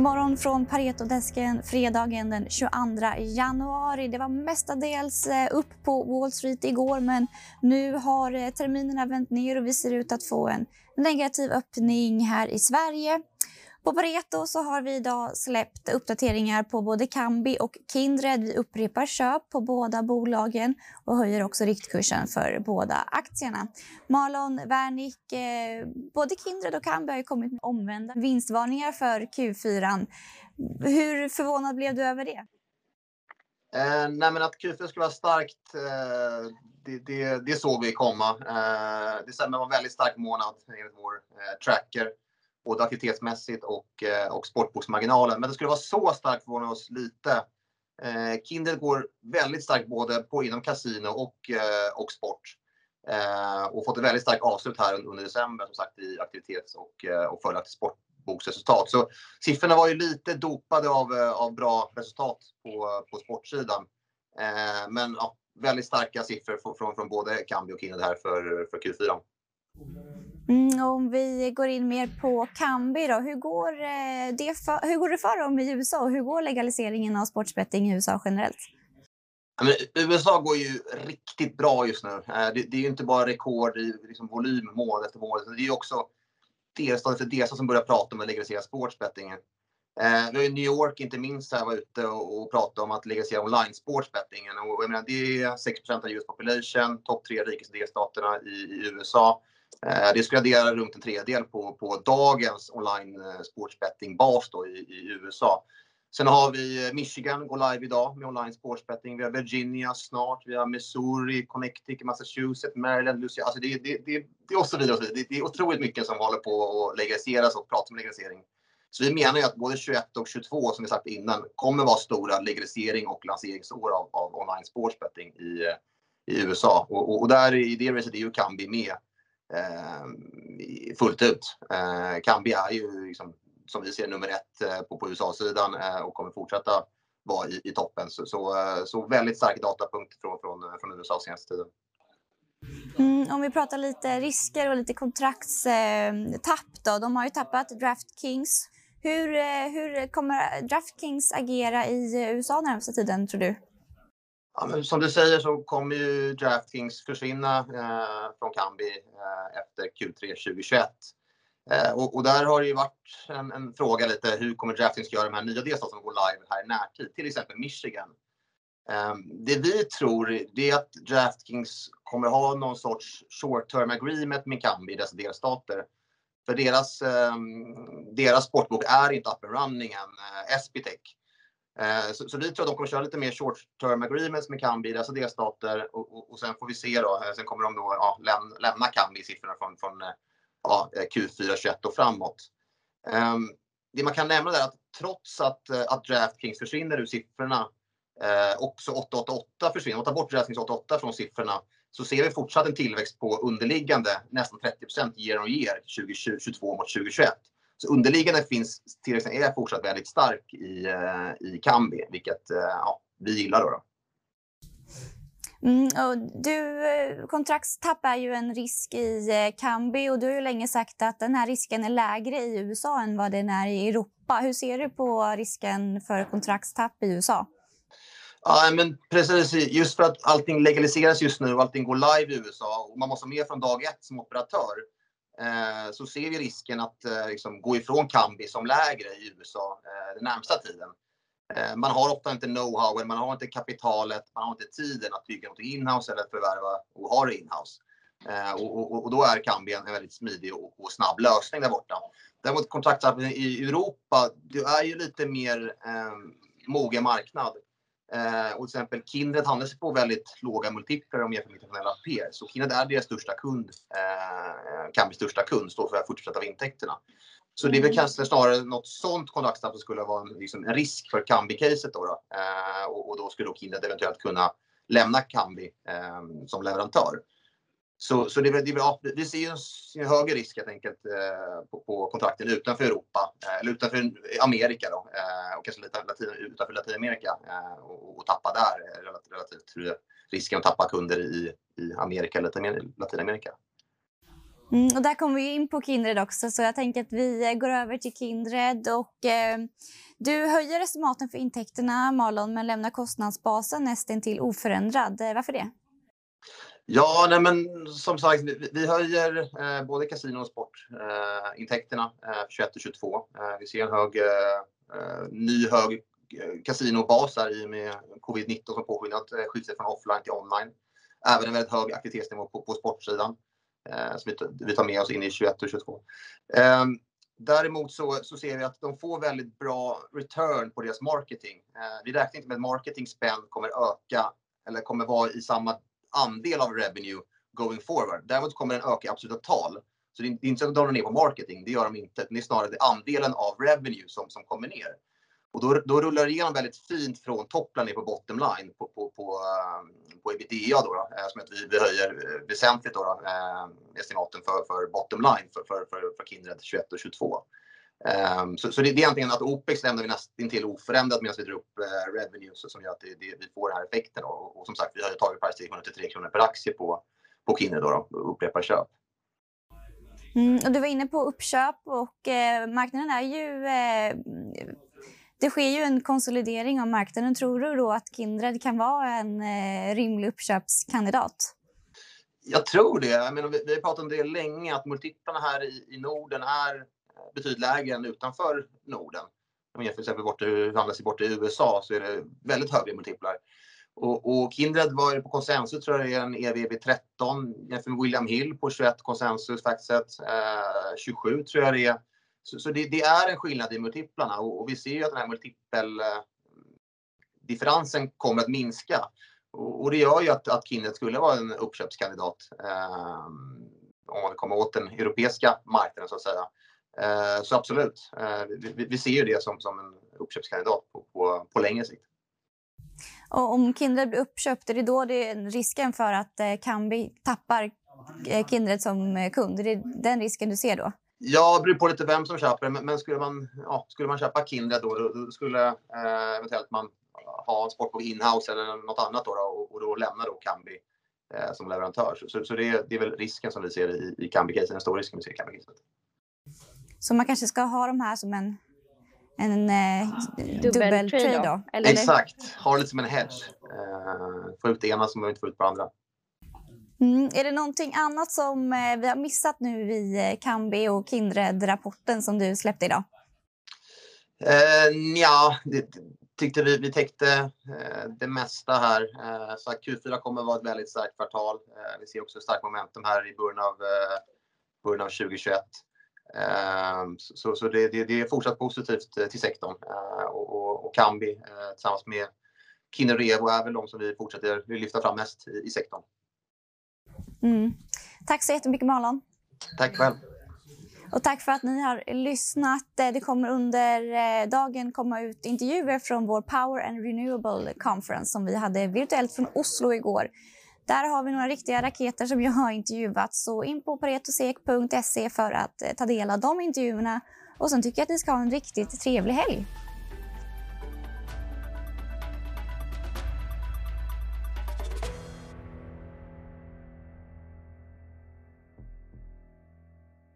God morgon från Paretodesken fredagen den 22 januari. Det var mestadels eh, upp på Wall Street igår men nu har eh, terminerna vänt ner och vi ser ut att få en negativ öppning här i Sverige. På Pareto så har vi idag släppt uppdateringar på både Kambi och Kindred. Vi upprepar köp på båda bolagen och höjer också riktkursen för båda aktierna. Marlon Wernick, eh, både Kindred och Kambi har kommit med omvända vinstvarningar för Q4. Hur förvånad blev du över det? Eh, nej, men att Q4 skulle vara starkt, eh, det, det, det, såg vi komma. Eh, december var en väldigt stark månad enligt vår eh, tracker både aktivitetsmässigt och, eh, och sportboksmarginalen. Men det skulle vara så starkt förvånar oss lite. Eh, Kindred går väldigt starkt både på inom kasino och, eh, och sport. Eh, och fått ett väldigt starkt avslut här under december som sagt i aktivitets och, eh, och fördelaktigt sportboksresultat. Så siffrorna var ju lite dopade av, eh, av bra resultat på, på sportsidan. men ja, väldigt starka siffror från, från både Kambi och Kindred här för, för Q4. Mm, om vi går in mer på Kambi då, hur går, eh, det för, hur går det för dem i USA och hur går legaliseringen av sportsbetting i USA generellt? men USA går ju riktigt bra just nu. Eh, det, det är ju inte bara rekord i liksom, volym månad efter månad, det är också delstat efter delstat som börjar prata om att legalisera sportsbettingen. Eh, vi har ju New York inte minst här var ute och, och pratade om att legalisera online sportsbettingen. Och jag menar, det är 6% av US population, topp tre rikaste delstaterna i, i USA. Eh, det skulle addera runt en tredjedel på, på dagens online eh, sportsbettingbas sportsbetting-bas i, i USA. Sen har vi eh, Michigan, går live idag med online sportsbetting. Vi har Virginia snart, vi har Missouri, Connecticut, Massachusetts, Maryland, Lucia. Alltså det, det, det, det, och så vidare. Och så vidare. Det, är otroligt mycket som håller på att legaliseras och pratar om legalisering. Så vi menar ju att både 21 och 22 som vi sagt innan kommer vara stora legalisering och lanseringsår av, av online sportsbetting i, i USA. Och, och, och där i det racet är ju Kambi med Eh, fullt ut. Eh, Kambi är ju liksom, som vi ser nummer ett eh, på, på USA-sidan eh, och kommer fortsätta vara i, i toppen. Så, så, eh, så, väldigt stark datapunkt från, från, eh, från USA senaste tiden. Mm, om vi pratar lite risker och lite kontraktstapp då. De har ju tappat DraftKings. Hur, hur kommer DraftKings agera i USA närmsta tiden tror du? Ja, men som du säger så kommer ju DraftKings försvinna eh, från Kambi eh, efter Q3 2021. Eh, och, och, där har det ju varit en, en, fråga lite, hur kommer DraftKings göra de här nya delstaterna som går live här i närtid? Till exempel Michigan. Eh, det vi tror det är att DraftKings kommer ha någon sorts short term agreement med Kambi i dessa delstater. För deras, eh, deras sportbok är inte up and running än, eh, SBTech. Eh, så, så, vi tror att de kommer köra lite mer short term agreements med Kambi i dessa delstater och, och, och, sen får vi se då. Eh, sen kommer de då ja, läm, lämna Kambi siffrorna från, från eh, ja, Q4 21 och framåt. Um, det man kan nämna är att trots att, att DraftKings försvinner ur siffrorna, eh, också 888 försvinner, man tar bort DraftKings 88 från siffrorna, så ser vi fortsatt en tillväxt på underliggande nästan 30 year on year 2022 mot 2021. Så underliggande finns tillväxten är fortsatt väldigt stark i, eh, i Kambi, vilket eh, ja, vi gillar. Då, då. Mm, och du, eh, kontraktstapp är ju en risk i Kambi och du har ju länge sagt att den här risken är lägre i USA än vad den är i Europa. Hur ser du på risken för kontraktstapp i USA? Ja, men precis. Just för att allting legaliseras just nu och allting går live i USA och man måste vara med från dag ett som operatör Eh, så ser vi risken att eh, liksom, gå ifrån Kambi som lägre i USA eh, den närmsta tiden. Eh, man har ofta inte know-howen, man har inte kapitalet, man har inte tiden att bygga något inhouse eller förvärva och ha det inhouse. Eh, och, och, och, då är Kambi en väldigt smidig och, och snabb lösning där borta. Däremot kontraktsappen i Europa, det är ju lite mer eh, mogen marknad. Eh, och till exempel Kindred handlas på väldigt låga multiplar om jämför med internationella peers. Så Kindred är deras största kund, eh, kan bli största kund, står för 40 av intäkterna. Så det är väl mm. kanske snarare något sånt kontraktsnapp som skulle vara en, liksom, en risk för Kambi-caset då. då. Eh, och, och, då skulle då Kindred eventuellt kunna lämna Kambi eh, som leverantör. Så, så det, det, ja, vi ser ju en högre risk helt enkelt eh, på, på, kontrakten utanför Europa, eh, eller utanför Amerika då, eh, och kanske lite latin, utanför Latinamerika eh, och, och, tappa där eh, relativt, relativt risken att tappa kunder i, i Amerika eller Latinamerika. Mm, och där kommer vi in på Kindred också, så jag tänker att vi eh, går över till Kindred. Och, eh, du höjer estimaten för intäkterna, Marlon, men lämnar kostnadsbasen nästan till oförändrad. Eh, varför det? Ja, nej men som sagt, vi, vi höjer eh, både kasino och sportintäkterna eh, eh, för 21 och 22. Eh, vi ser en hög, eh, eh ny hög eh, kasinobas här i och med covid-19 som påskyndat eh, skiftet från offline till online. Även en väldigt hög aktivitetsnivå på, på sportsidan eh, som vi, vi tar med oss in i 21 och 22. Eh, däremot så, så ser vi att de får väldigt bra return på deras marketing. Eh, vi räknar inte med att marketing spend kommer öka eller kommer vara i samma andel av revenue going forward. Däremot kommer den öka i absoluta tal. Så det är inte så att de drar ner på marketing, det gör de inte. Det är snarare andelen av revenue som, som kommer ner. Och då, då rullar det igenom väldigt fint från topplan ner på bottom line på, på, på, eh, på ebitda då, då som att vi, vi höjer eh, väsentligt då, då eh, estimaten för, för bottom line för, för, för, för Kindred 21 och 22. Um, så, så det, det är egentligen att OPEX lämnar vi nästan till oförändrat medan vi drar upp uh, revenue så, som gör att det, det, vi får den här effekten. Och, och som sagt, vi har ju tagit till 183 kronor per aktie på, på Kindred då, då upprepar köp. Mm, och du var inne på uppköp och eh, marknaden är ju eh, det sker ju en konsolidering av marknaden. Tror du då att Kindred kan vara en eh, rimlig uppköpskandidat? Jag tror det. Jag menar, vi, vi har pratat om det länge, att multiplarna här i, i Norden är betydligt lägre än utanför Norden. Om jämför till exempel borta, handlas i USA så är det väldigt höga multiplar. Och, och Kindred var på konsensus tror jag är en evb 13 jämfört med William Hill på 21 konsensus faktiskt. Eh, 27 tror jag det är så, så det, det, är en skillnad i multiplarna och, och, vi ser ju att den här multipeldifferensen eh, kommer att minska. Och, och, det gör ju att, att Kindred skulle vara en uppköpskandidat eh, om man vill komma åt den europeiska marknaden så att säga. Eh, så absolut, eh, vi, vi, ser ju det som, som en uppköpskandidat på, på, på längre sikt. Och om Kindred blir uppköpt, är det då det är risken för att eh, Kambi tappar Kindred som kund? Är det den risken du ser då? Ja, det beror på lite vem som köper det. Men skulle man, ja, skulle man köpa Kindred då, då skulle eh, eventuellt man ha en sportbok inhouse eller något annat då, då och, och, då lämna då Kambi eh, som leverantör. Så, så det, det, är väl risken som vi ser i, i Kambi-caset, den stora risken vi ser i Kambi-caset. Så man kanske ska ha de här som en, en eh, dubbeltrade då? då? Eller? Exakt, ha det lite som en hedge. Eh, få ut det ena som man inte får ut på andra. Mm. Är det någonting annat som eh, vi har missat nu i eh, Kambi och Kindred-rapporten som du släppte idag? Eh, ja, det tyckte vi. Vi täckte eh, det mesta här. Eh, så Q4 kommer vara ett väldigt starkt kvartal. Eh, vi ser också starkt momentum här i början av, eh, början av 2021. Så så det, det, det, är fortsatt positivt till sektorn och, och, och Kambi tillsammans med Kinnerevo är väl de som vi fortsätter lyfta fram mest i, i sektorn. Mm. Tack så jättemycket Marlon. Tack själv. Och tack för att ni har lyssnat. Eh, det kommer under eh, dagen komma ut intervjuer från vår Power and Renewable Conference som vi hade virtuellt från Oslo igår. Där har vi några riktiga raketer som jag har intervjuat. Så in på paretosek.se för att eh, ta del av de intervjuerna. Och sen tycker jag att ni ska ha en riktigt trevlig helg.